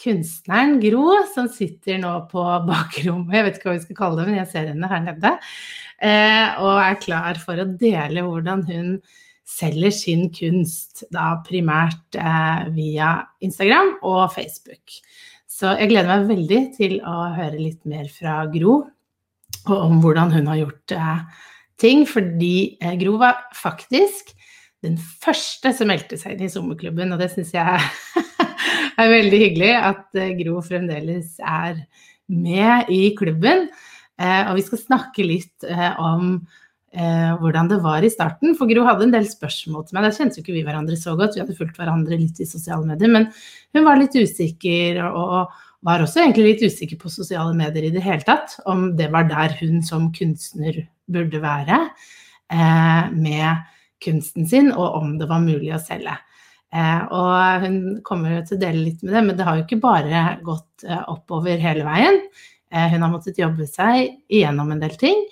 Kunstneren Gro, som sitter nå på bakrommet, jeg vet ikke hva vi skal kalle det, men jeg ser henne her nede, eh, og er klar for å dele hvordan hun selger sin kunst, da primært eh, via Instagram og Facebook. Så jeg gleder meg veldig til å høre litt mer fra Gro, og om hvordan hun har gjort eh, ting. Fordi Gro var faktisk den første som meldte seg inn i sommerklubben, og det syns jeg er veldig hyggelig at eh, Gro fremdeles er med i klubben. Eh, og vi skal snakke litt eh, om hvordan det var i starten. For Gro hadde en del spørsmål til meg. Der kjente jo ikke vi hverandre så godt, vi hadde fulgt hverandre litt i sosiale medier. Men hun var litt usikker, og var også egentlig litt usikker på sosiale medier i det hele tatt. Om det var der hun som kunstner burde være med kunsten sin, og om det var mulig å selge. Eh, og hun kommer til å dele litt med det, men det har jo ikke bare gått eh, oppover hele veien. Eh, hun har måttet jobbe seg igjennom en del ting.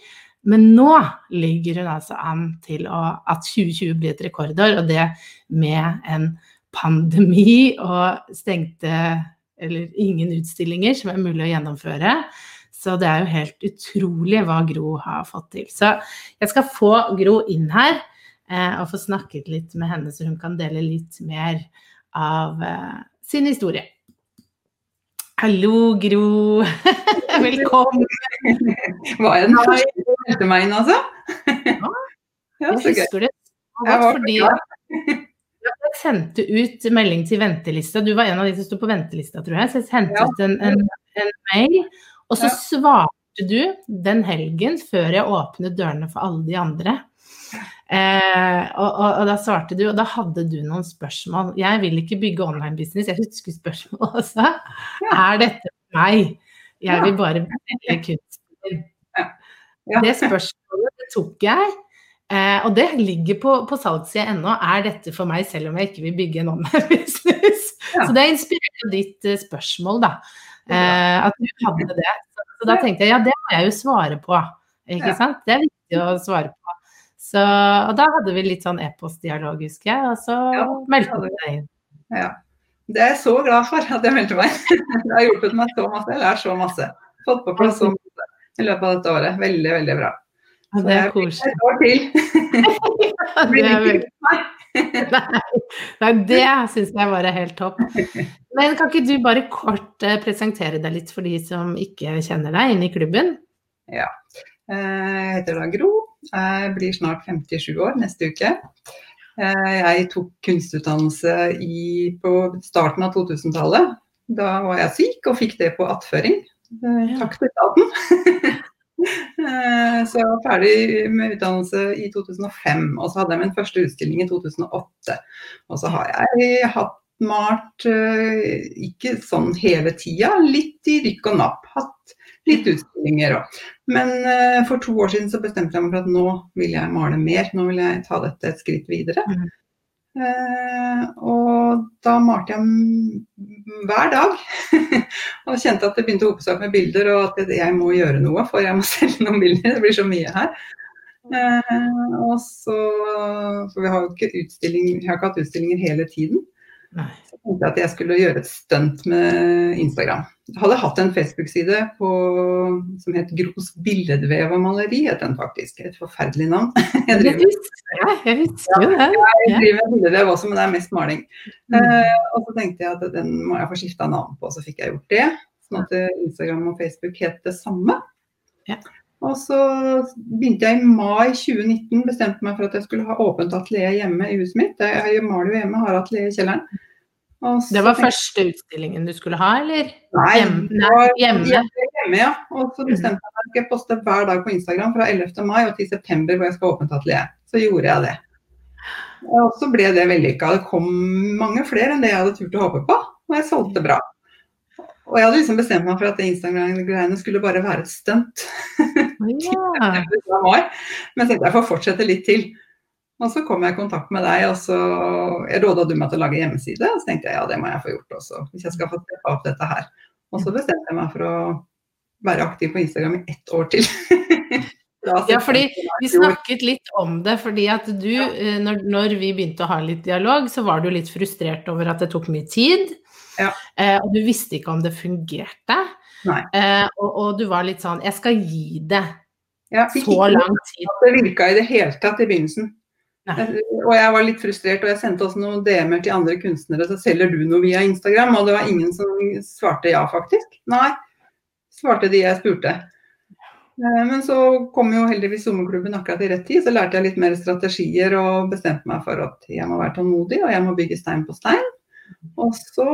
Men nå ligger hun altså an til å, at 2020 blir et rekordår, og det med en pandemi og stengte eller ingen utstillinger som er mulig å gjennomføre. Så det er jo helt utrolig hva Gro har fått til. Så jeg skal få Gro inn her og få snakket litt med henne, så hun kan dele litt mer av eh, sin historie. Hallo, Gro. Velkommen. Var jeg den første som meldte meg inn, altså? Ja, jeg husker det Jeg var fordi jeg sendte ut melding til ventelista. Du var en av de som sto på ventelista, tror jeg. Så jeg sendte ut en, en, en mail, og så svarte du den helgen før jeg åpnet dørene for alle de andre. Eh, og, og, og, da svarte du, og da hadde du noen spørsmål. Jeg vil ikke bygge online business, jeg husker spørsmålet også. Er dette for meg? Jeg vil bare selge kunsten Ja. Det spørsmålet det tok jeg, eh, og det ligger på, på salgssida ennå. Er dette for meg, selv om jeg ikke vil bygge en online-business? Ja. Så det inspirerte ditt uh, spørsmål, da. Eh, at du hadde det. Så, så, da tenkte jeg ja, det må jeg jo svare på. Ikke sant? Det er viktig å svare på. Så, og da hadde vi litt sånn e-postdialog, husker jeg, og så ja, meldte du deg inn. Ja. Det er jeg så glad for at jeg meldte meg. inn. Det har hjulpet meg så masse. Jeg lært så masse. Fått på plass så masse i løpet av dette året. Veldig, veldig bra. Så det er koselig. Et år til. ja, det er veldig... Nei, det syns jeg er helt topp. Men kan ikke du bare kort eh, presentere deg litt for de som ikke kjenner deg inne i klubben? Ja. Eh, jeg heter da Gro. Jeg blir snart 57 år neste uke. Eh, jeg tok kunstutdannelse i, på starten av 2000-tallet. Da var jeg syk og fikk det på attføring. Eh, takk til staten. Eh, så jeg var ferdig med utdannelse i 2005, og så hadde jeg min første utstilling i 2008. Og så har jeg hatt malt ikke sånn hele tida, litt i rykk og napp. Hatt litt utstillinger òg. Men uh, for to år siden så bestemte jeg meg for at nå vil jeg male mer. Nå vil jeg ta dette et skritt videre. Mm. Uh, og da malte jeg hver dag. og kjente at det begynte å hope seg opp med bilder, og at jeg må gjøre noe, for jeg må selge noen bilder. Det blir så mye her. Uh, og så, For vi har jo ikke utstilling, vi har ikke hatt utstillinger hele tiden. Nei. Så tenkte jeg at jeg skulle gjøre et stunt med Instagram. Hadde hatt en Facebook-side som het Gros billedvev og maleri, het den faktisk. Et forferdelig navn. Jeg driver med, jeg husker jo det. Jeg driver billedvev også, men det er mest maling. Mm. Uh, og så tenkte jeg at den må jeg få skifta navn på, så fikk jeg gjort det. sånn at Instagram og Facebook het det samme. Ja. Og så begynte jeg i mai 2019, bestemte meg for at jeg skulle ha åpent atelier hjemme i huset mitt. Jeg maler jo hjemme, har atelier i kjelleren. Det var første utstillingen du skulle ha, eller? Nei, hjemme. hjemme. hjemme ja. Og så bestemte jeg meg for skal poste hver dag på Instagram fra 11. mai og til september hvor jeg skal åpne atelier. Så gjorde jeg det. Og så ble det vellykka. Det kom mange flere enn det jeg hadde turt å håpe på, og jeg solgte bra. Og jeg hadde liksom bestemt meg for at Instagram-greiene skulle bare være et stunt. Ja. Men så jeg får fortsette litt til. Og så kom jeg i kontakt med deg, og så råda du meg til å lage hjemmeside. Og så tenkte jeg ja, det må jeg få gjort også, hvis jeg skal få se opp dette her. Og så bestemte jeg meg for å være aktiv på Instagram i ett år til. ja, fordi vi snakket litt om det, fordi at du, eh, når, når vi begynte å ha litt dialog, så var du litt frustrert over at det tok mye tid. Ja. Eh, og du visste ikke om det fungerte. Eh, og, og, du var litt sånn Jeg skal gi det ja, så lang tid. At det virka i det hele tatt i begynnelsen. Nei. Og jeg var litt frustrert, og jeg sendte også noen DM-er til andre kunstnere. Så selger du noe via Instagram? Og det var ingen som svarte ja, faktisk. Nei, svarte de jeg spurte. Eh, men så kom jo heldigvis sommerklubben akkurat i rett tid, så lærte jeg litt mer strategier og bestemte meg for at jeg må være tålmodig, og jeg må bygge stein på stein. Og så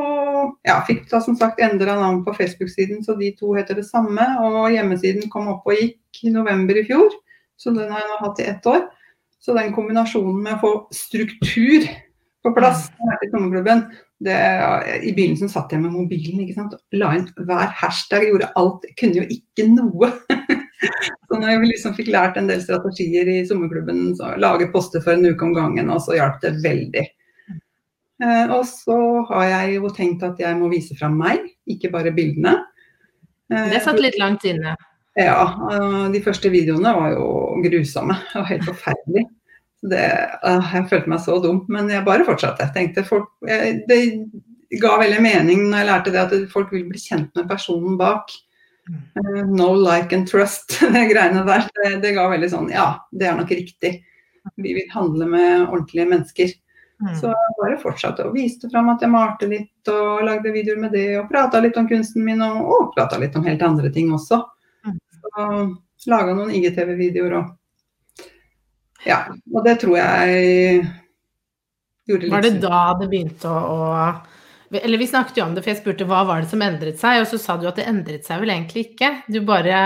ja, fikk da som sagt endra navn på Facebook-siden, så de to heter det samme. Og hjemmesiden kom opp og gikk i november i fjor, så den har jeg nå hatt i ett år. Så den kombinasjonen med å få struktur på plass i sommerklubben det, I begynnelsen satt jeg med mobilen ikke sant? la inn hver hashtag, gjorde alt. Kunne jo ikke noe. så når jeg liksom fikk lært en del strategier i sommerklubben, så lage poster for en uke om gangen, og så hjalp det veldig. Eh, og så har jeg jo tenkt at jeg må vise fram meg, ikke bare bildene. Eh, det satt litt langt inne? Ja. Eh, de første videoene var jo grusomme og helt forferdelige. Det, jeg følte meg så dum, men jeg bare fortsatte. Jeg tenkte folk, det ga veldig mening når jeg lærte det at folk vil bli kjent med personen bak. No like and trust, de greiene der. Det, det ga veldig sånn Ja, det er nok riktig. Vi vil handle med ordentlige mennesker. Mm. Så jeg bare fortsatte og viste fram at jeg malte litt og lagde videoer med det. Og prata litt om kunsten min og, og prata litt om helt andre ting også. Mm. Laga noen IGTV-videoer og Ja. Og det tror jeg gjorde litt Var det da det begynte å, å Eller vi snakket jo om det, for jeg spurte hva var det som endret seg, og så sa du at det endret seg vel egentlig ikke. Du bare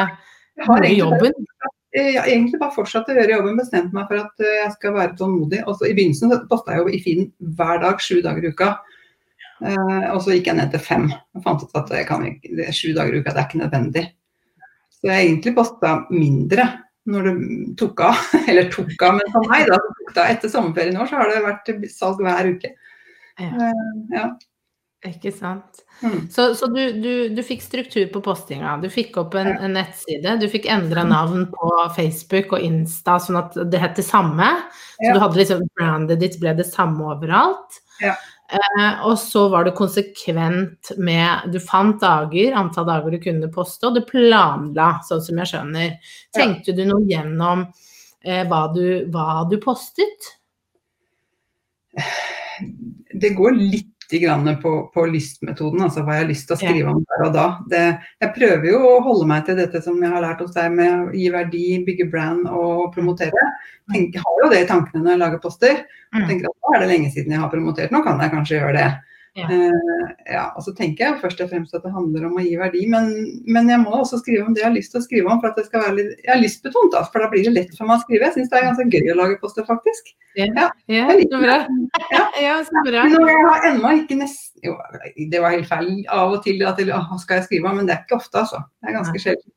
gjorde jobben. Eh, jeg har egentlig bare fortsatt å gjøre jobben, bestemt meg for at eh, jeg skal være tålmodig. Og så I begynnelsen posta jeg jo i feeden hver dag, sju dager i uka. Uh, og så gikk jeg ned til fem. Jeg fant ut at det kan det er sju dager i uka, det er ikke nødvendig. Så jeg egentlig posta mindre når det tok av. Eller tok av, men for meg, da. Tok det av. Etter sommerferien i år så har det vært salg hver uke. Ja. Uh, ja. Ikke sant. Mm. Så, så du, du, du, fikk struktur på postinga. Du fikk opp en, en nettside. Du fikk endra navn på Facebook og Insta sånn at det het det samme. Så ja. du hadde liksom brandet ditt ble det samme overalt. Ja. Eh, og så var du konsekvent med Du fant dager, antall dager du kunne poste, og du planla, sånn som jeg skjønner. Tenkte du noe gjennom eh, hva, du, hva du postet? Det går litt på, på, lystmetoden, altså hva jeg har lyst til å skrive om der og da. Det, jeg prøver jo å holde meg til dette som jeg har lært hos deg med å gi verdi, bygge brand og promotere. Jeg har jo det i tankene når jeg lager poster. Jeg mm. tenker at Nå er det lenge siden jeg har promotert, nå kan jeg kanskje gjøre det. Ja. Uh, ja, og så tenker jeg først og fremst at det handler om å gi verdi, men, men, jeg må også skrive om det jeg har lyst til å skrive om. for at det skal være litt, Jeg har lystbetont, da, for da blir det lett for meg å skrive. Jeg syns det er ganske gøy å lage poster, faktisk. Ja, ja, så bra. Ja. ja, så bra. Men jeg har ennå ikke nesten Jo, det var helt feil av og til at hva skal jeg skrive om, men det er ikke ofte, altså. Det er ganske sjelden.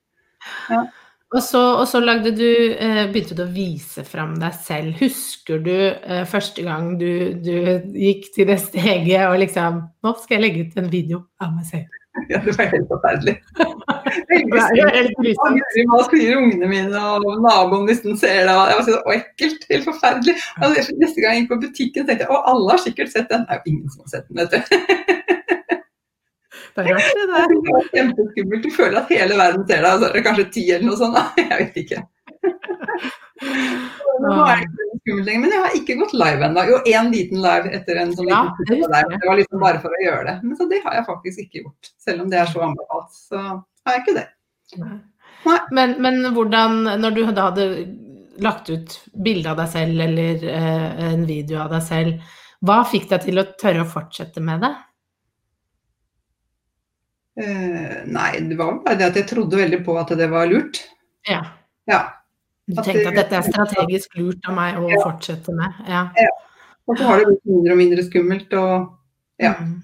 Ja. Og så, og så lagde du, eh, begynte du å vise fram deg selv. Husker du eh, første gang du, du, gikk til det steget og liksom Nå skal jeg legge ut en video av meg selv. Ja, det var helt forferdelig. Hva sier ungene mine, og naboen hvis den ser det. Jeg var så ekkelt. Helt forferdelig. Og neste gang jeg gikk på butikken, tenkte jeg å, alle har sikkert sett den. Det er jo ingen som har sett den, vet du. Det er rart, det. Det er kjempeskummelt. Du føler at hele verden ser deg, og så er det kanskje ti eller noe sånt. Da. Jeg vet ikke. Nå er det skummelt lenger. Men jeg har ikke gått live ennå. Jo, én liten live etter en sånn liten der. Det var liksom bare for å gjøre det. Men så det har jeg faktisk ikke gjort. Selv om det er så anbefalt, så har jeg ikke det. Nei. Men, men hvordan, når du da hadde lagt ut bilde av deg selv eller eh, en video av deg selv, hva fikk deg til å tørre å fortsette med det? Eh, nei, det var bare det at jeg trodde veldig på at det var lurt. Ja. Ja. Du At tenkte at dette er strategisk lurt av meg å Ja. fortsette med? Ja. Og så har det blitt mindre og mindre skummelt. Og Ja. Mm.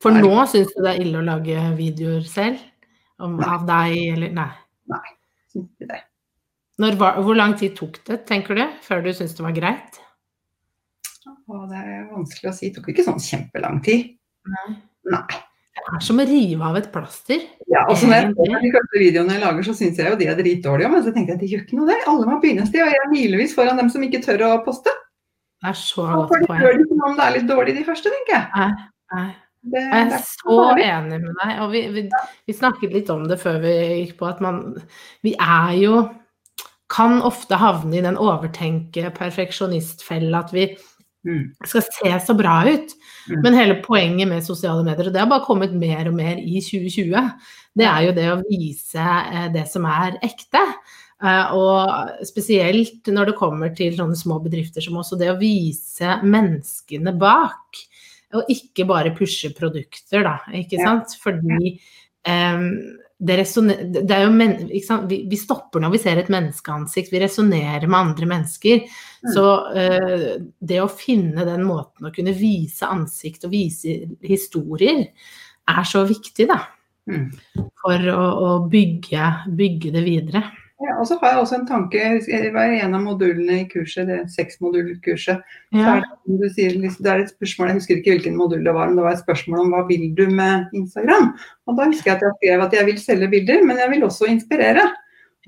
For Nei. nå syns du det er ille å lage videoer selv? Om, av deg, eller Nei. syns ikke det. Når, hvor lang tid tok det, tenker du, før du syntes det var greit? Å, det er vanskelig å si. Det tok ikke sånn kjempelang tid. Nei. Nei. Det er som å rive av et plaster. Ja, og når jeg ser de første videoene jeg lager, så syns jeg jo de er dritdårlige. Men så tenkte jeg at det gjør ikke noe, det. Alle må begynne et sted. Og jeg er milevis foran dem som ikke tør å poste. Det er så godt de poeng. gjør det ikke om det er litt dårlig de første, tenker jeg. Nei, nei. Det, Jeg er er så enig med deg. Og vi, vi, vi snakket litt om det før vi gikk på at man Vi er jo Kan ofte havne i den overtenke perfeksjonistfella at vi Mm. skal se så bra ut. Mm. Men hele poenget med sosiale medier, og det har bare kommet mer og mer i 2020, det er jo det å vise eh, det som er ekte. Eh, Og spesielt når det kommer til sånne små bedrifter som også det å vise menneskene bak. Og ikke bare pushe produkter, da. Ikke sant? Fordi em, det, er jo men? Vi, vi stopper når vi ser et menneskeansikt. Vi resonnerer med andre mennesker. Mm. Så uh, det å finne den måten å kunne vise ansikt og vise historier, er så viktig, da. Mm. For å, å bygge, bygge det videre. Ja, og så har jeg også en tanke. jeg husker- Det var en av modulene i kurset, det seksmodulkurset. Ja. det, sier, det er et spørsmål, jeg husker ikke hvilken modul det var, men det var et spørsmål om hva vil du med Instagram? Og da husker jeg at jeg skrev at jeg vil selge bilder, men jeg vil også inspirere.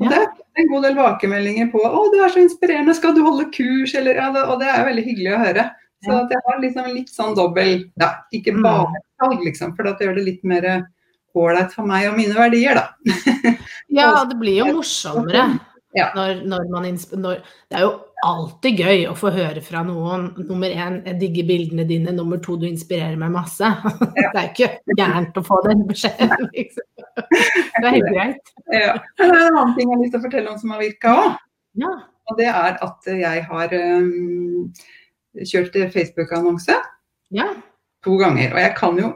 Og Ja. det er en god del vakemeldinger på 'Å, du er så inspirerende, skal du holde kurs?' Eller, ja, det, og det er jo veldig hyggelig å høre. Så at jeg har liksom litt sånn dobbel Ja, ikke Mm. bare salg, liksom, for det gjør det litt mer ålreit for meg og mine verdier, da. Ja, det blir jo morsommere Ja. når, når man når, Det er jo alltid gøy å få høre fra noen. Nummer én, jeg digger bildene dine. Nummer to, du inspirerer meg masse. Det er ikke gærent å få den beskjeden, liksom. Det er helt greit. Ja. Det er en annen ting jeg har lyst til å fortelle om som har virka òg. Ja. Og det er at jeg har um, kjørt Facebook-annonse ja. to ganger. Og jeg kan jo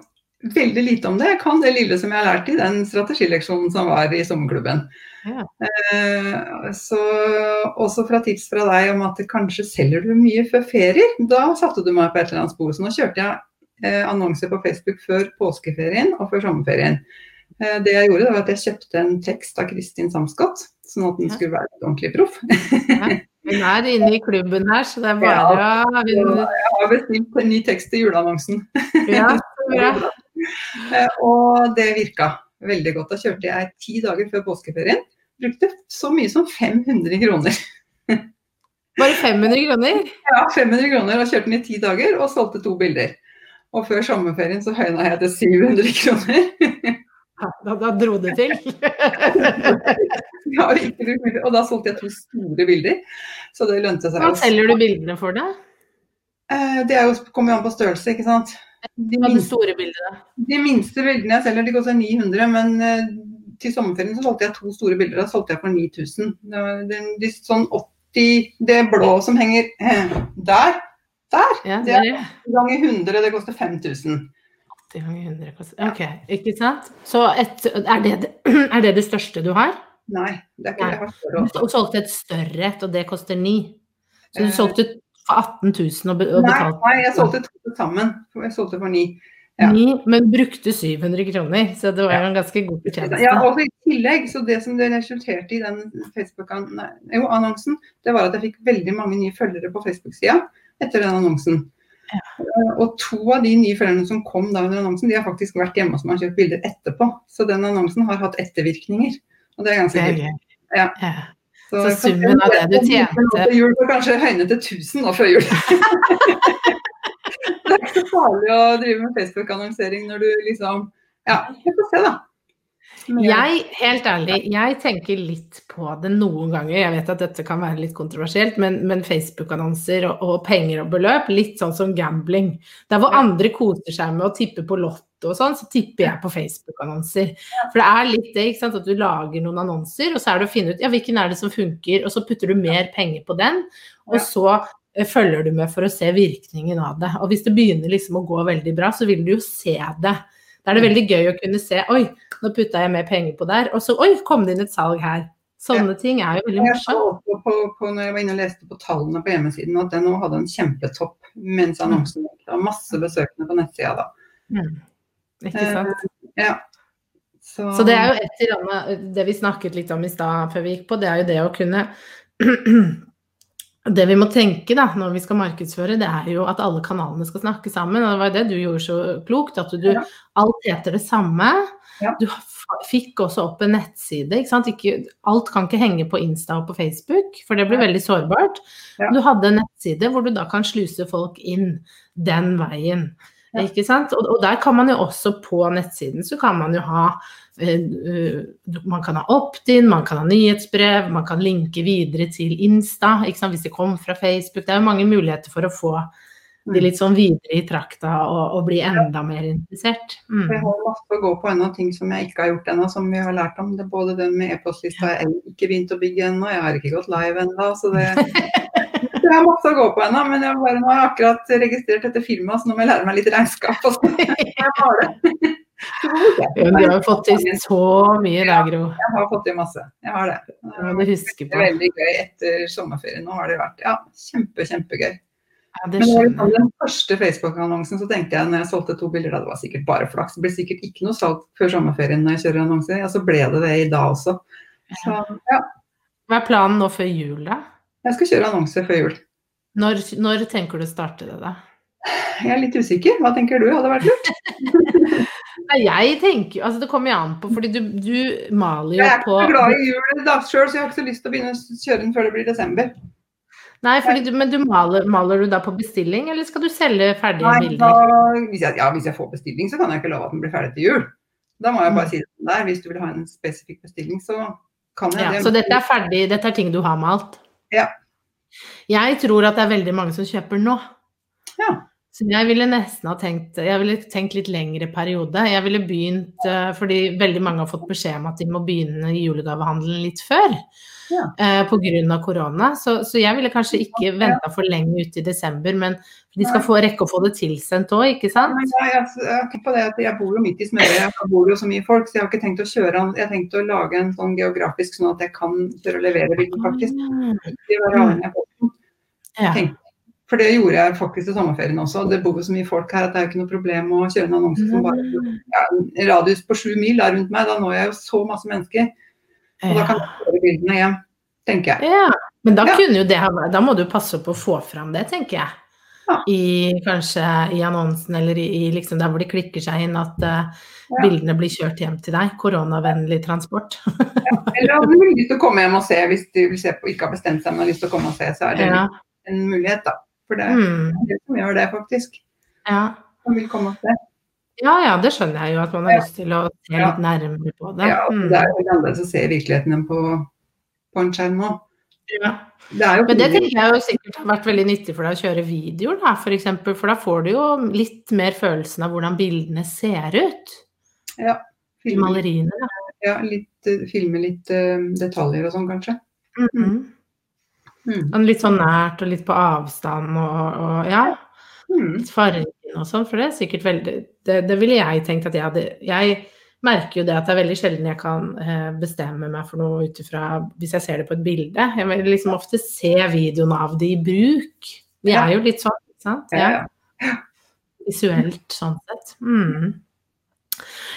veldig lite om det. Jeg kan det lille som jeg har lært i den strategileksjonen som var i sommerklubben. Ja. Eh, så også fra tips fra deg om at kanskje selger du mye før ferier. Da satte du meg på et eller annet spor. Så nå kjørte jeg eh, annonser på Facebook før påskeferien og før sommerferien. Eh, det jeg gjorde, var at jeg kjøpte en tekst av Kristin Samskott, sånn at den Ja. skulle være ordentlig proff. Hun er inne i klubben her, så det er bare å Jeg har bestilt en ny tekst til juleannonsen. Ja, så bra. Eh, Og det virka veldig godt. Da kjørte jeg ti dager før påskeferien. Brukte så mye som 500 kroner. Bare 500 kroner? Ja, 500 kroner og kjørte den i ti dager og solgte to bilder. Og før sommerferien så høyna jeg til 700 kroner. Da, da dro det til. Mye, og da solgte jeg to store bilder. Så det lønte seg. Hva selger du bildene for, da? Eh, Det er jo, kommer jo an på størrelse, ikke sant. De minste, store bildene. de minste bildene jeg selger, de koster 900, men eh, til sommerferien så solgte jeg to store bilder. Da solgte jeg for 9000. Det de, sånn 80 Det blå som henger der, der, Ja, det er er ganger 100, det koster 5000. 80 ganger 100 koster Ok, ikke sant? Så et, er, det, er det det største du har? Nei, det er ikke Nei. det. Du solgte et større et, og det koster 9. Så du Eh. solgte for 18 000 og, be- og betalte nei, jeg solgte to sammen. Jeg solgte for 9. ja. 9, men brukte 700 kroner. Så det var jo en ganske god fortjeneste. Ja, og i tillegg, så det som det resulterte i den Facebook-annonsen, det var at jeg fikk veldig mange nye følgere på Facebook-sida etter den annonsen. Ja. Og to av de nye følgerne som kom da under annonsen, de har faktisk vært hjemme hos meg og kjøpt bilder etterpå. Så den annonsen har hatt ettervirkninger. Og det er ganske gøy. Ja. Så, Så summen av det du tjente- jul får kanskje høyne til 1000 nå før jul. det er ikke så farlig å drive med Facebook-annonsering når du liksom Ja, vi får se, da. Jeg, helt ærlig, jeg tenker litt på det noen ganger. Jeg vet at dette kan være litt kontroversielt, men, men Facebook-annonser og, og, penger og beløp, litt sånn som gambling. Der hvor andre koser seg med å tippe på Lotto og sånn, så tipper jeg på Facebook-annonser. For det er litt det, ikke sant, at du lager noen annonser, og så er det å finne ut ja, hvilken er det som funker, og så putter du mer penger på den, og så eh, følger du med for å se virkningen av det. Og hvis det begynner liksom å gå veldig bra, så vil du jo se det. Da er det veldig gøy å kunne se Oi, nå putta jeg mer penger på der. Og så Oi, kom det inn et salg her. Sånne ja. ting er jo veldig morsomt. Jeg på, på, når jeg var inne og leste på tallene på hjemmesiden, at den hadde en kjempetopp mens annonsen gikk. Det var masse besøkende på nettsida da. Mm. Ikke sant. Eh, ja. Så... Så... det er jo et eller annet Det vi snakket litt om i stad før vi gikk på, det er jo det å kunne det vi må tenke da, når vi skal markedsføre, det er jo at alle kanalene skal snakke sammen. og Det var det du gjorde så klokt. At du, alt heter det samme. Ja. Du fikk også opp en nettside. Ikke sant? Ikke, alt kan ikke henge på Insta og på Facebook, for det blir veldig sårbart. Ja. Du hadde en nettside hvor du da kan sluse folk inn den veien. Ikke sant? Og, og, der kan man jo også på nettsiden så kan man jo ha eh, man kan ha opt-in, man kan ha nyhetsbrev, man kan linke videre til Insta hvis det kom fra Facebook. Det er jo mange muligheter for å få de litt sånn videre i trakta og, og bli enda mer interessert. Mm. Jeg har masse å gå på ennå, ting som jeg ikke har gjort ennå, som vi har lært om. Det både den med e-postlista jeg ikke begynt å bygge ennå, jeg har ikke gått live ennå. Så det, jeg har masse å gå på ennå, men jeg bare, nå har jeg akkurat registrert dette firmaet, så nå må jeg lære meg litt regnskap. Og så. Jeg har det. Ja, du har fått til så mye der, Gro. Jeg har fått til masse. Jeg har det. Det må du huske på. Veldig gøy etter sommerferien. Nå har det vært ja, kjempe, kjempegøy. Ja, det Men den første Facebook-annonsen så tenkte jeg når jeg solgte to bilder, da det var sikkert bare flaks. Det blir sikkert ikke noe salg før sommerferien når jeg kjører annonser. Ja, så ble det det i dag også. Så, ja. Hva er planen nå før jul, da? Jeg skal kjøre annonse før jul. Når, når tenker du å starte det, da? Jeg er litt usikker. Hva tenker du hadde vært lurt? Jeg tenker altså Det kommer jo an på, fordi du, du maler jo på Jeg er ikke så glad i jul da sjøl, så jeg har ikke så lyst til å begynne å kjøre den før det blir desember. Nei, du, men du maler, maler, du da på bestilling, eller skal du selge ferdige Nei, bilder? Da, hvis jeg, ja, hvis jeg får bestilling, så kan jeg ikke love at den blir ferdig til jul. Da må jeg bare mm. si det der. Hvis du vil ha en spesifikk bestilling, så kan jeg ja, det. Så dette er ferdig, dette er ting du har malt? Ja. Jeg tror at det er veldig mange som kjøper nå. Ja. Så jeg ville nesten ha tenkt Jeg ville tenkt litt lengre periode. Jeg ville begynt eh, fordi veldig mange har fått beskjed om at de må begynne julegavehandelen litt før. Ja. Eh, Pga. korona. Så, så, jeg ville kanskje ikke venta for lenge ut i desember, men de skal få rekke å få det tilsendt òg, ikke sant? Ja, jeg, jeg, på det at jeg bor jo midt i smøret, jeg bor jo så mye folk, så jeg har ikke tenkt å kjøre Jeg har tenkt å lage en sånn geografisk sånn at jeg kan tørre å levere bilen, faktisk. Det var. Ja. For det gjorde jeg faktisk i sommerferien også. Det bor jo så mye folk her at det er jo ikke noe problem å kjøre en annonse som bare ja, En radius på sju mil er rundt meg, da når jeg jo så masse mennesker. Og da kan du kjøre bildene hjem, tenker jeg. Ja, Men da, jo det, da må du passe på å få fram det, tenker jeg. Ja. I, kanskje i annonsen eller i, liksom der hvor de klikker seg inn, at uh, ja. bildene blir kjørt hjem til deg. Koronavennlig transport. ja, eller om du lyst til å komme hjem og se hvis du vil se på, ikke har bestemt seg, men har lyst til å komme og se, så er det en mulighet, da. For det er mm. det som gjør det, faktisk. Ja. Som vil komme og se. Ja, ja, det skjønner jeg jo, at man har ja. lyst til å se litt nærmere på det. Ja, mm. det er jo annerledes å se virkeligheten enn på, på en skjerm òg. Ja. Det Men det tenker jeg jo sikkert har vært veldig nyttig for deg å kjøre videoer, da, for, eksempel, for da får du jo litt mer følelsen av hvordan bildene ser ut. Ja. Filme, maleriene. Da. Ja, litt, eh, filme litt uh, detaljer og sånn, kanskje. Mm -hmm. Mm. Litt sånn nært og litt på avstand og, og ja. Mm. Fargen og sånn, for det er sikkert veldig Det, det ville jeg tenkt at jeg hadde Jeg merker jo det at det er veldig sjelden jeg kan eh, bestemme meg for noe ut ifra hvis jeg ser det på et bilde. Jeg vil liksom ofte se videoen av det i bruk. Vi er jo litt sånn, ikke sant? Ja. Visuelt sånn sett. Mm.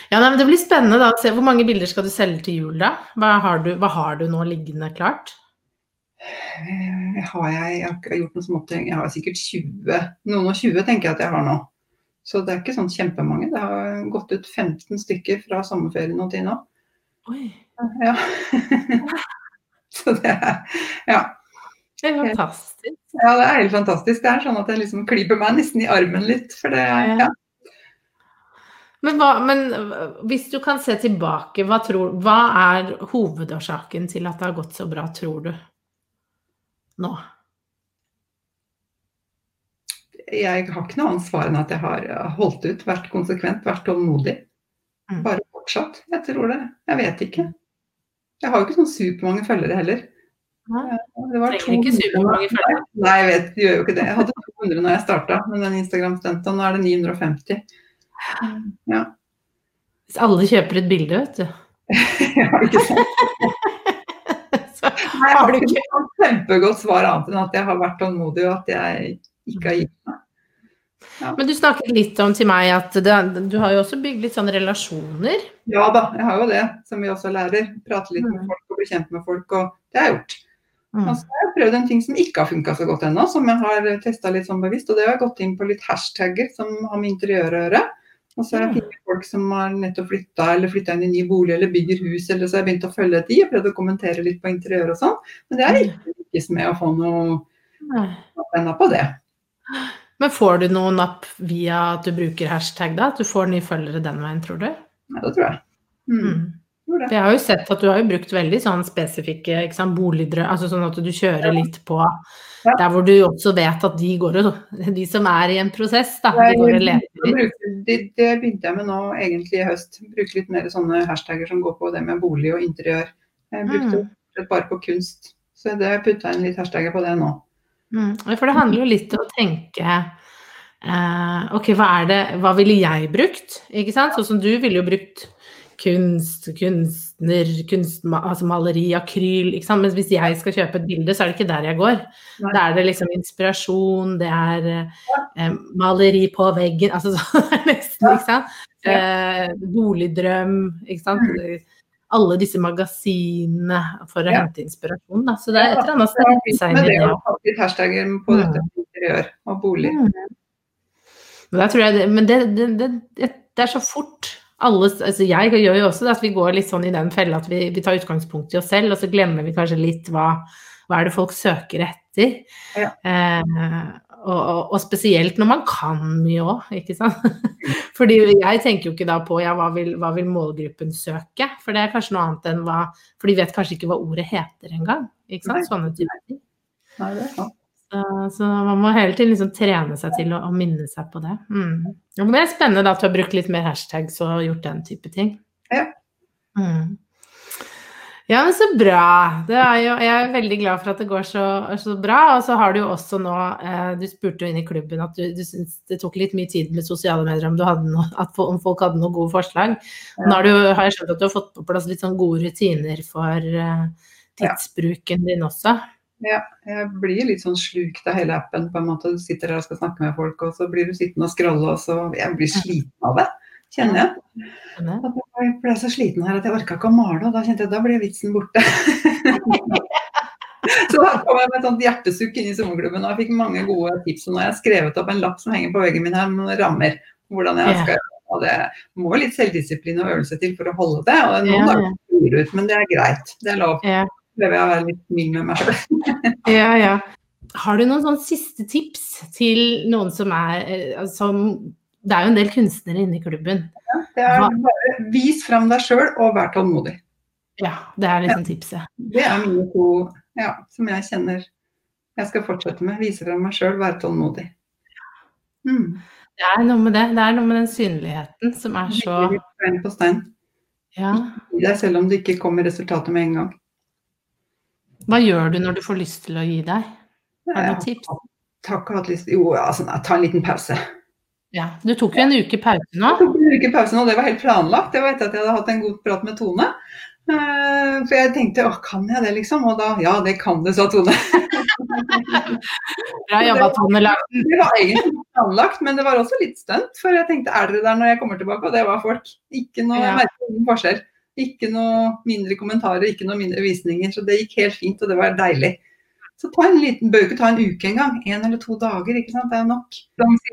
Ja, nei, men Det blir spennende da å se. Hvor mange bilder skal du selge til jul, da? Hva har du, hva har du nå liggende klart? Eh, har jeg, jeg har ikke gjort noe smått. Jeg har sikkert 20, noen og 20 tenker jeg at jeg har nå. Så det er ikke sånn kjempemange. Det har gått ut 15 stykker fra sommerferien og til nå. Oi. Ja. Så det er Ja. Det er fantastisk. Ja, det er helt fantastisk. Det er sånn at jeg liksom klyper meg nesten i armen litt. For det er ja. Men, hva, men hvis du kan se tilbake, hva, tror, hva er hovedårsaken til at det har gått så bra, tror du? Nå? Jeg har ikke noe annet svar enn at jeg har holdt ut, vært konsekvent, vært tålmodig. Mm. Bare fortsatt. Jeg tror det. Jeg vet ikke. Jeg har jo ikke sånn supermange følgere heller. Det var ikke 200 supermange følgere. Nei, jeg vet, jeg gjør jo ikke det. Jeg hadde 200 når jeg starta med den Instagram-stunta, nå er det 950. Ja. Hvis alle kjøper et bilde, vet du. ja, ikke sant. Nei, jeg har du ikke noe kjempegodt svar annet enn at jeg har vært tålmodig og at jeg ikke har gitt meg. Men du snakket litt om til meg at det, du har jo også bygd litt sånne relasjoner. Ja da, jeg har jo det, som vi også lærer. Prate litt med Mm. folk og bli kjent med folk, og det har jeg gjort. Mm. Og så har jeg prøvd en ting som ikke har funka så godt ennå, som jeg har testa litt sånn bevisst. Og det har jeg gått inn på litt hashtagger som har med interiør å gjøre. Og så har jeg funnet folk som har nettopp flytta eller flytta inn i ny bolig eller bygger hus, eller så har jeg begynt å følge de og prøvd å kommentere litt på interiør og sånn. Men det er ikke lykkes med å få noe ennå på det. Men får du noen napp via at du bruker hashtag da? At du får nye følgere den veien, tror du? Ja, det tror jeg. Mm. For jeg har jo sett at du har jo brukt veldig sånn spesifikke ikke sant, altså sånn at du kjører litt på Ja. der hvor du også vet at de går og De som er i en prosess, da, de går og leter litt. Det, det begynte jeg med nå egentlig i høst. Bruke litt mer sånne hashtagger som går på det med bolig og interiør. Jeg brukte Mm. bare på kunst. Så det putta inn litt hashtagger på det nå. Mm. For det handler jo litt om å tenke Uh, Ok, hva er det Hva ville jeg brukt? Ikke sant? Sånn som du ville jo brukt kunst, kunstner, kunst, altså maleri, akryl, ikke sant. Mens hvis jeg skal kjøpe et bilde, så er det ikke der jeg går. Nei. Da er det liksom inspirasjon, det er eh, maleri på veggen, altså sånn nesten, ikke sant. Eh, boligdrøm, ikke sant. Alle disse magasinene for å Ja. hente inspirasjon, da. Så det er et eller annet sted begynt seg med i det det. hashtagger på Mm. dette interiør og bolig. Det, men det, det, det, det er så fort. Alle, altså jeg gjør jo også det at vi går litt sånn i den fella at vi, vi tar utgangspunkt i oss selv, og så glemmer vi kanskje litt hva, hva er det folk søker etter. Ja. Eh, og, og, og spesielt når man kan mye òg, ikke sant. Fordi jeg tenker jo ikke da på ja, hva vil, hva vil målgruppen søke, for det er kanskje noe annet enn hva For de vet kanskje ikke hva ordet heter engang. Ikke sant. Sånne typer ting. Nei, det er sant. Så, så man må hele tiden liksom trene seg til å, å minne seg på det. Mm. Ja, men det er spennende da at du har brukt litt mer hashtags og gjort den type ting. Ja. Mm. Ja, men så bra. Det er jo, jeg er veldig glad for at det går så, så bra. Og så har du jo også nå eh, Du spurte jo inn i klubben at du, du syntes det tok litt mye tid med sosiale medier om, noe, at, om folk hadde noen gode forslag. Nå har, du, har jeg skjønt at du har fått på plass litt sånn gode rutiner for eh, tidsbruken din også. Ja, jeg blir litt sånn slukt av hele appen. på en måte. Du sitter der og skal snakke med folk, og så blir du sittende og scrolle, og så Jeg blir sliten av det, kjenner jeg. At Jeg ble så sliten her at jeg orka ikke å male, og da kjente jeg da ble vitsen borte. så da kom jeg med et sånt hjertesukk inn i sommerklubben, og jeg fikk mange gode tips. Og nå har jeg skrevet opp en lapp som henger på veggen min her med rammer. hvordan jeg skal skal og Det må litt selvdisiplin og øvelse til for å holde det. og Noen Ja, ja. dager ut, men det er greit. Det er lov. Ja. Prøver jeg å være litt mild med meg selv. Ja, ja. Har du noen sånn siste tips til noen som er eh, som Det er jo en del kunstnere inne i klubben. Det er bare Vis fram deg sjøl og vær tålmodig. Ja, det er liksom tipset. Det er mine to ja, som jeg kjenner jeg skal fortsette med. Vise fram meg sjøl, være tålmodig. Mm. Det er noe med det. Det er noe med den synligheten som er så stein på stein. Ja. Gi deg selv om det ikke kommer resultatet med en gang. Hva gjør du når du får lyst til å gi deg? Har du Jeg noen tips? hatt lyst Jo, altså, ta en liten pause. Ja. Du tok jo en uke pause nå. Jeg tok en uke pause nå, det var helt planlagt. Det var etter at jeg hadde hatt en god prat med Tone. Eh, For jeg tenkte å, kan jeg det liksom? Og da ja, det kan du, sa Tone. Bra jobba, Tone Larsen. Det var egentlig planlagt, men det var også litt stunt. For jeg tenkte er dere der når jeg kommer tilbake? Og det var folk. Ikke noe Ja. merkelig forskjell. Ikke noe mindre kommentarer, ikke noe mindre visninger. Så det gikk helt fint, og det var deilig. Så ta en liten, bør ikke ta en uke engang. En eller to dager, ikke sant. Det er nok.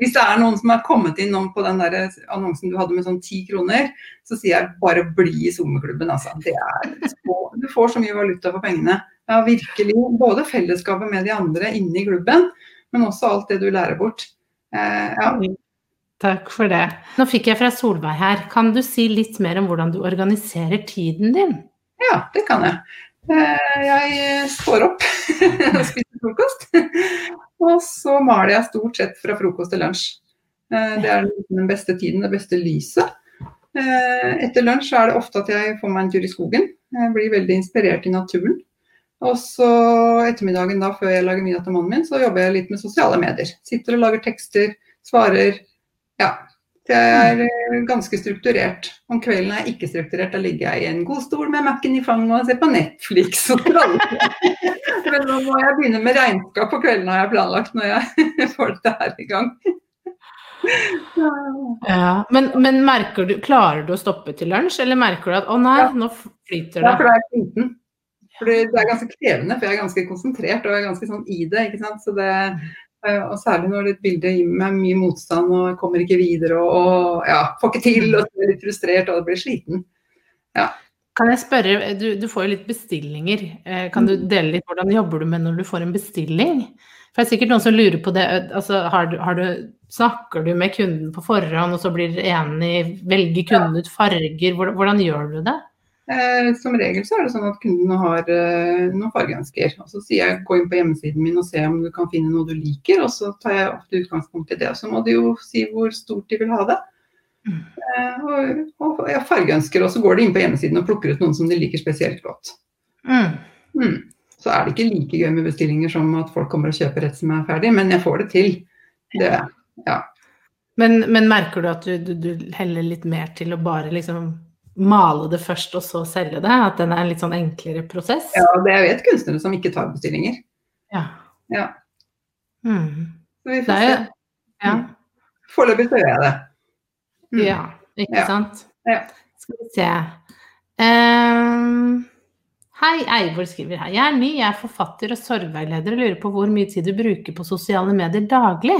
Hvis det er noen som har kommet inn på den der annonsen du hadde med sånn ti kroner, så sier jeg bare bli i sommerklubben, altså. Så, du får så mye valuta for pengene. Ja, virkelig. Både fellesskapet med de andre inne i klubben, men også alt det du lærer bort. Eh, ja, Takk for det. Nå fikk jeg fra Solveig her. Kan du si litt mer om hvordan du organiserer tiden din? Ja, det kan jeg. Eh, jeg står opp og spiser frokost. Og så maler jeg stort sett fra frokost til lunsj. Eh, det er den beste tiden, det beste lyset. Eh, etter lunsj er det ofte at jeg får meg en tur i skogen. Jeg blir veldig inspirert i naturen. Og så ettermiddagen da, før jeg lager middag til mannen min, så jobber jeg litt med sosiale medier. Sitter og lager tekster, svarer. Ja. Jeg er eh, ganske strukturert. Om kvelden er jeg ikke strukturert. Da ligger jeg i en godstol med Mac-en i fanget og ser på Netflix og Men nå må jeg begynne med regnskap på kvelden, har jeg planlagt, når jeg får dette her i gang. Ja, men, men du, klarer du å stoppe til lunsj, eller merker du at å nei, nå flyter det? Ja, for da er jeg sliten. For det er ganske krevende, for jeg er ganske konsentrert og jeg er ganske sånn i det. ikke sant? Så det, og særlig når et bilde gir meg mye motstand og kommer ikke videre og, og ja, får ikke til og blir litt frustrert og blir sliten. Ja. Kan jeg spørre, du, du, får jo litt bestillinger. Eh, kan du mm. dele litt hvordan jobber du med når du får en bestilling? For det er sikkert noen som lurer på det. altså har du, har du, Snakker du med kunden på forhånd, og så blir dere enige? Velger kunden ut farger? Hvordan, hvordan gjør du det? Eh, som regel så er det sånn at kundene har eh, noen fargeønsker. Og så sier jeg gå inn på hjemmesiden min og se om du kan finne noe du liker. Og så tar jeg ofte utgangspunkt i det. Og Så må de jo si hvor stort de vil ha det. Mm. Eh, og, og ja, fargeønsker, og så går de inn på hjemmesiden og plukker ut noen som de liker spesielt godt. Mm. Mm. Så er det ikke like gøy med bestillinger som at folk kommer og kjøper et som er ferdig, men jeg får det til. Det, ja. Men, men merker du at du, du, du heller litt mer til å bare liksom male det først og så selge det? At den er en litt sånn enklere prosess? Ja, det er jo et kunstnere som ikke tar bestillinger. Ja. ja. Mm. Så vi får se. Ja. Mm. Foreløpig så gjør jeg det. Mm. Ja, ikke ja. sant. Ja. Skal vi se. Um, hei, Eivor skriver her. Jeg er ny, jeg er forfatter og sorgveileder og lurer på hvor mye tid du bruker på sosiale medier daglig?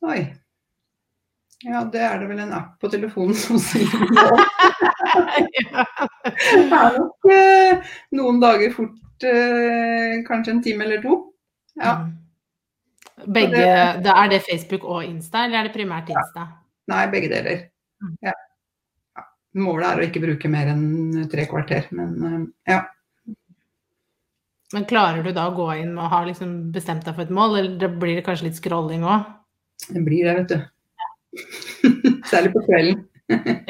Oi. Ja, det er det vel en app på telefonen som sier noe. det er nok eh, noen dager fort eh, kanskje en time eller to. Ja. Mm. Begge, det, er det Facebook og Insta, eller er det primært Insta? Ja. Nei, begge deler. Mm. Ja. ja. Målet er å ikke bruke mer enn tre kvarter, men eh, ja. Men klarer du da å gå inn og ha liksom bestemt deg for et mål, eller blir det kanskje litt scrolling òg? Det blir det, vet du. Særlig på kvelden.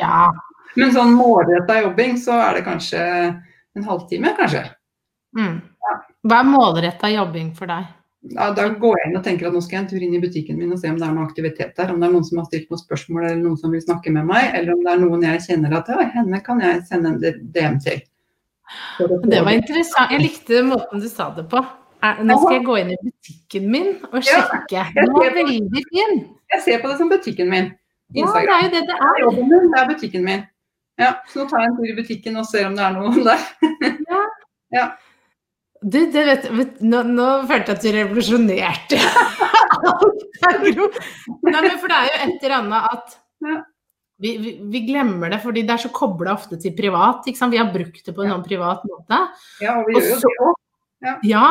ja. Men sånn målretta jobbing, så er det kanskje en halvtime, kanskje. Mm. Ja. Hva er målretta jobbing for deg? Ja, da går jeg inn og tenker at nå skal jeg en tur inn i butikken min og se om det er noe aktivitet der. Om det er noen som har stilt noen spørsmål eller noen som vil snakke med meg. Eller om det er noen jeg kjenner at ja, henne kan jeg sende en DM til. Det var interessant. Jeg likte måten du sa det på. Nå skal jeg gå inn i butikken min og sjekke. Den var veldig fin. Jeg ser på det som butikken min. Instagram. Ja, det er jo det det er. Jobben min, det er butikken min. Ja, så nå tar jeg en tur i butikken og ser om det er noe der. ja. ja. Du, det vet, nå, nå følte jeg at du revolusjonerte Nei, men for det er jo et eller annet at vi, vi, vi, glemmer det, fordi det er så kobla ofte til privat. Vi har brukt det på en sånn privat måte. Ja, og vi gjør jo det òg. Ja. ja.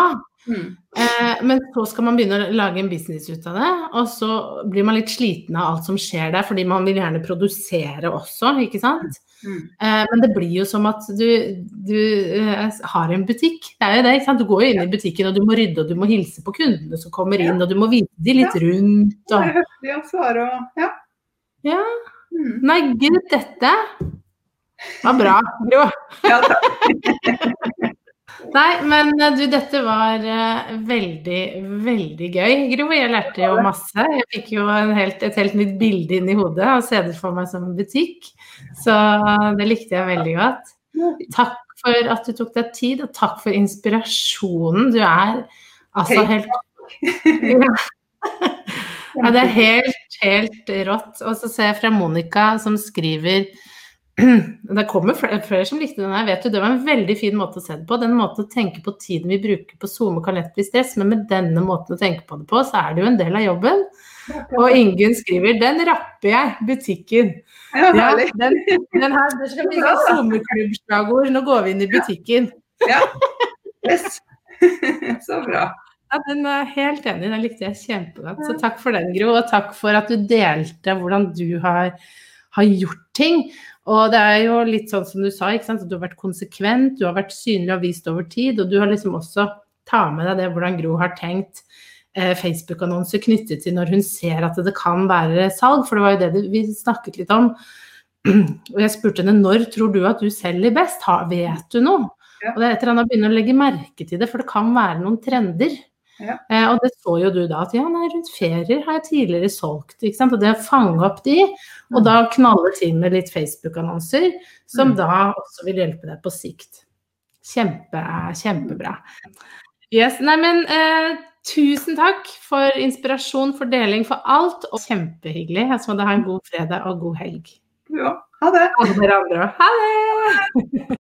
Mm. Eh, men så skal man begynne å lage en business ut av det, og så blir man litt sliten av alt som skjer der, fordi man vil gjerne produsere også, ikke sant. Mm. Eh, men det blir jo som at du, du eh, har en butikk. Det er jo det, ikke sant. Du går jo inn i butikken, og du må rydde, og du må hilse på kundene som kommer inn, og du må vise de litt rundt. Og... er svare og Ja. ja. Mm. Nei, gud, dette var bra, Gro. Ja, takk. Nei, men eh, du, dette var uh, veldig, veldig gøy, Gro. Jeg lærte jo masse. Jeg fikk jo helt, et helt nytt bilde inn i hodet og ser det for meg som en butikk. Så det likte jeg veldig godt. Takk for at du tok deg tid, og takk for inspirasjonen. Du er altså helt ja. ja, det er helt, helt rått. Og så ser jeg fra Monica som skriver det kommer flere, flere, som likte den her, vet du. Det var en veldig fin måte å se det på. Den måten å tenke på tiden vi bruker på SoMe kan lett bli stress, men med denne måten å tenke på det på, så er det jo en del av jobben. Og Ingunn skriver 'Den rapper jeg, butikken'. Ja, den, den her, det skal bli sånn SoMe-klubbslagord. Nå går vi inn i butikken. Ja. Yes. Så bra. Ja, den er helt enig, den likte jeg kjempegodt. Så takk for den, Gro. Og takk for at du delte hvordan du har, har gjort ting. Og det er jo litt sånn som du sa, ikke sant? du har vært konsekvent, du har vært synlig og vist over tid. Og du har liksom også ta med deg det hvordan Gro har tenkt eh, Facebook-annonser knyttet til når hun ser at det kan være salg, for det var jo det vi snakket litt om. Og jeg spurte henne når tror du at du selger best, vet du noe? Og det er etter han har begynt å legge merke til det, for det kan være noen trender. Ja. Eh, og det så jo du da, at ja, nei, rundt ferier har jeg tidligere solgt. ikke sant? Og det å fange opp de, og da knalle til med litt Facebook-annonser, som mm. da også vil hjelpe deg på sikt. Kjempe, kjempebra. Yes, nei, men eh, tusen takk for inspirasjon, for deling, for alt. Og kjempehyggelig. Så må du ha en god fredag og god helg. Ja, ha det. Og dere andre òg. Ha det!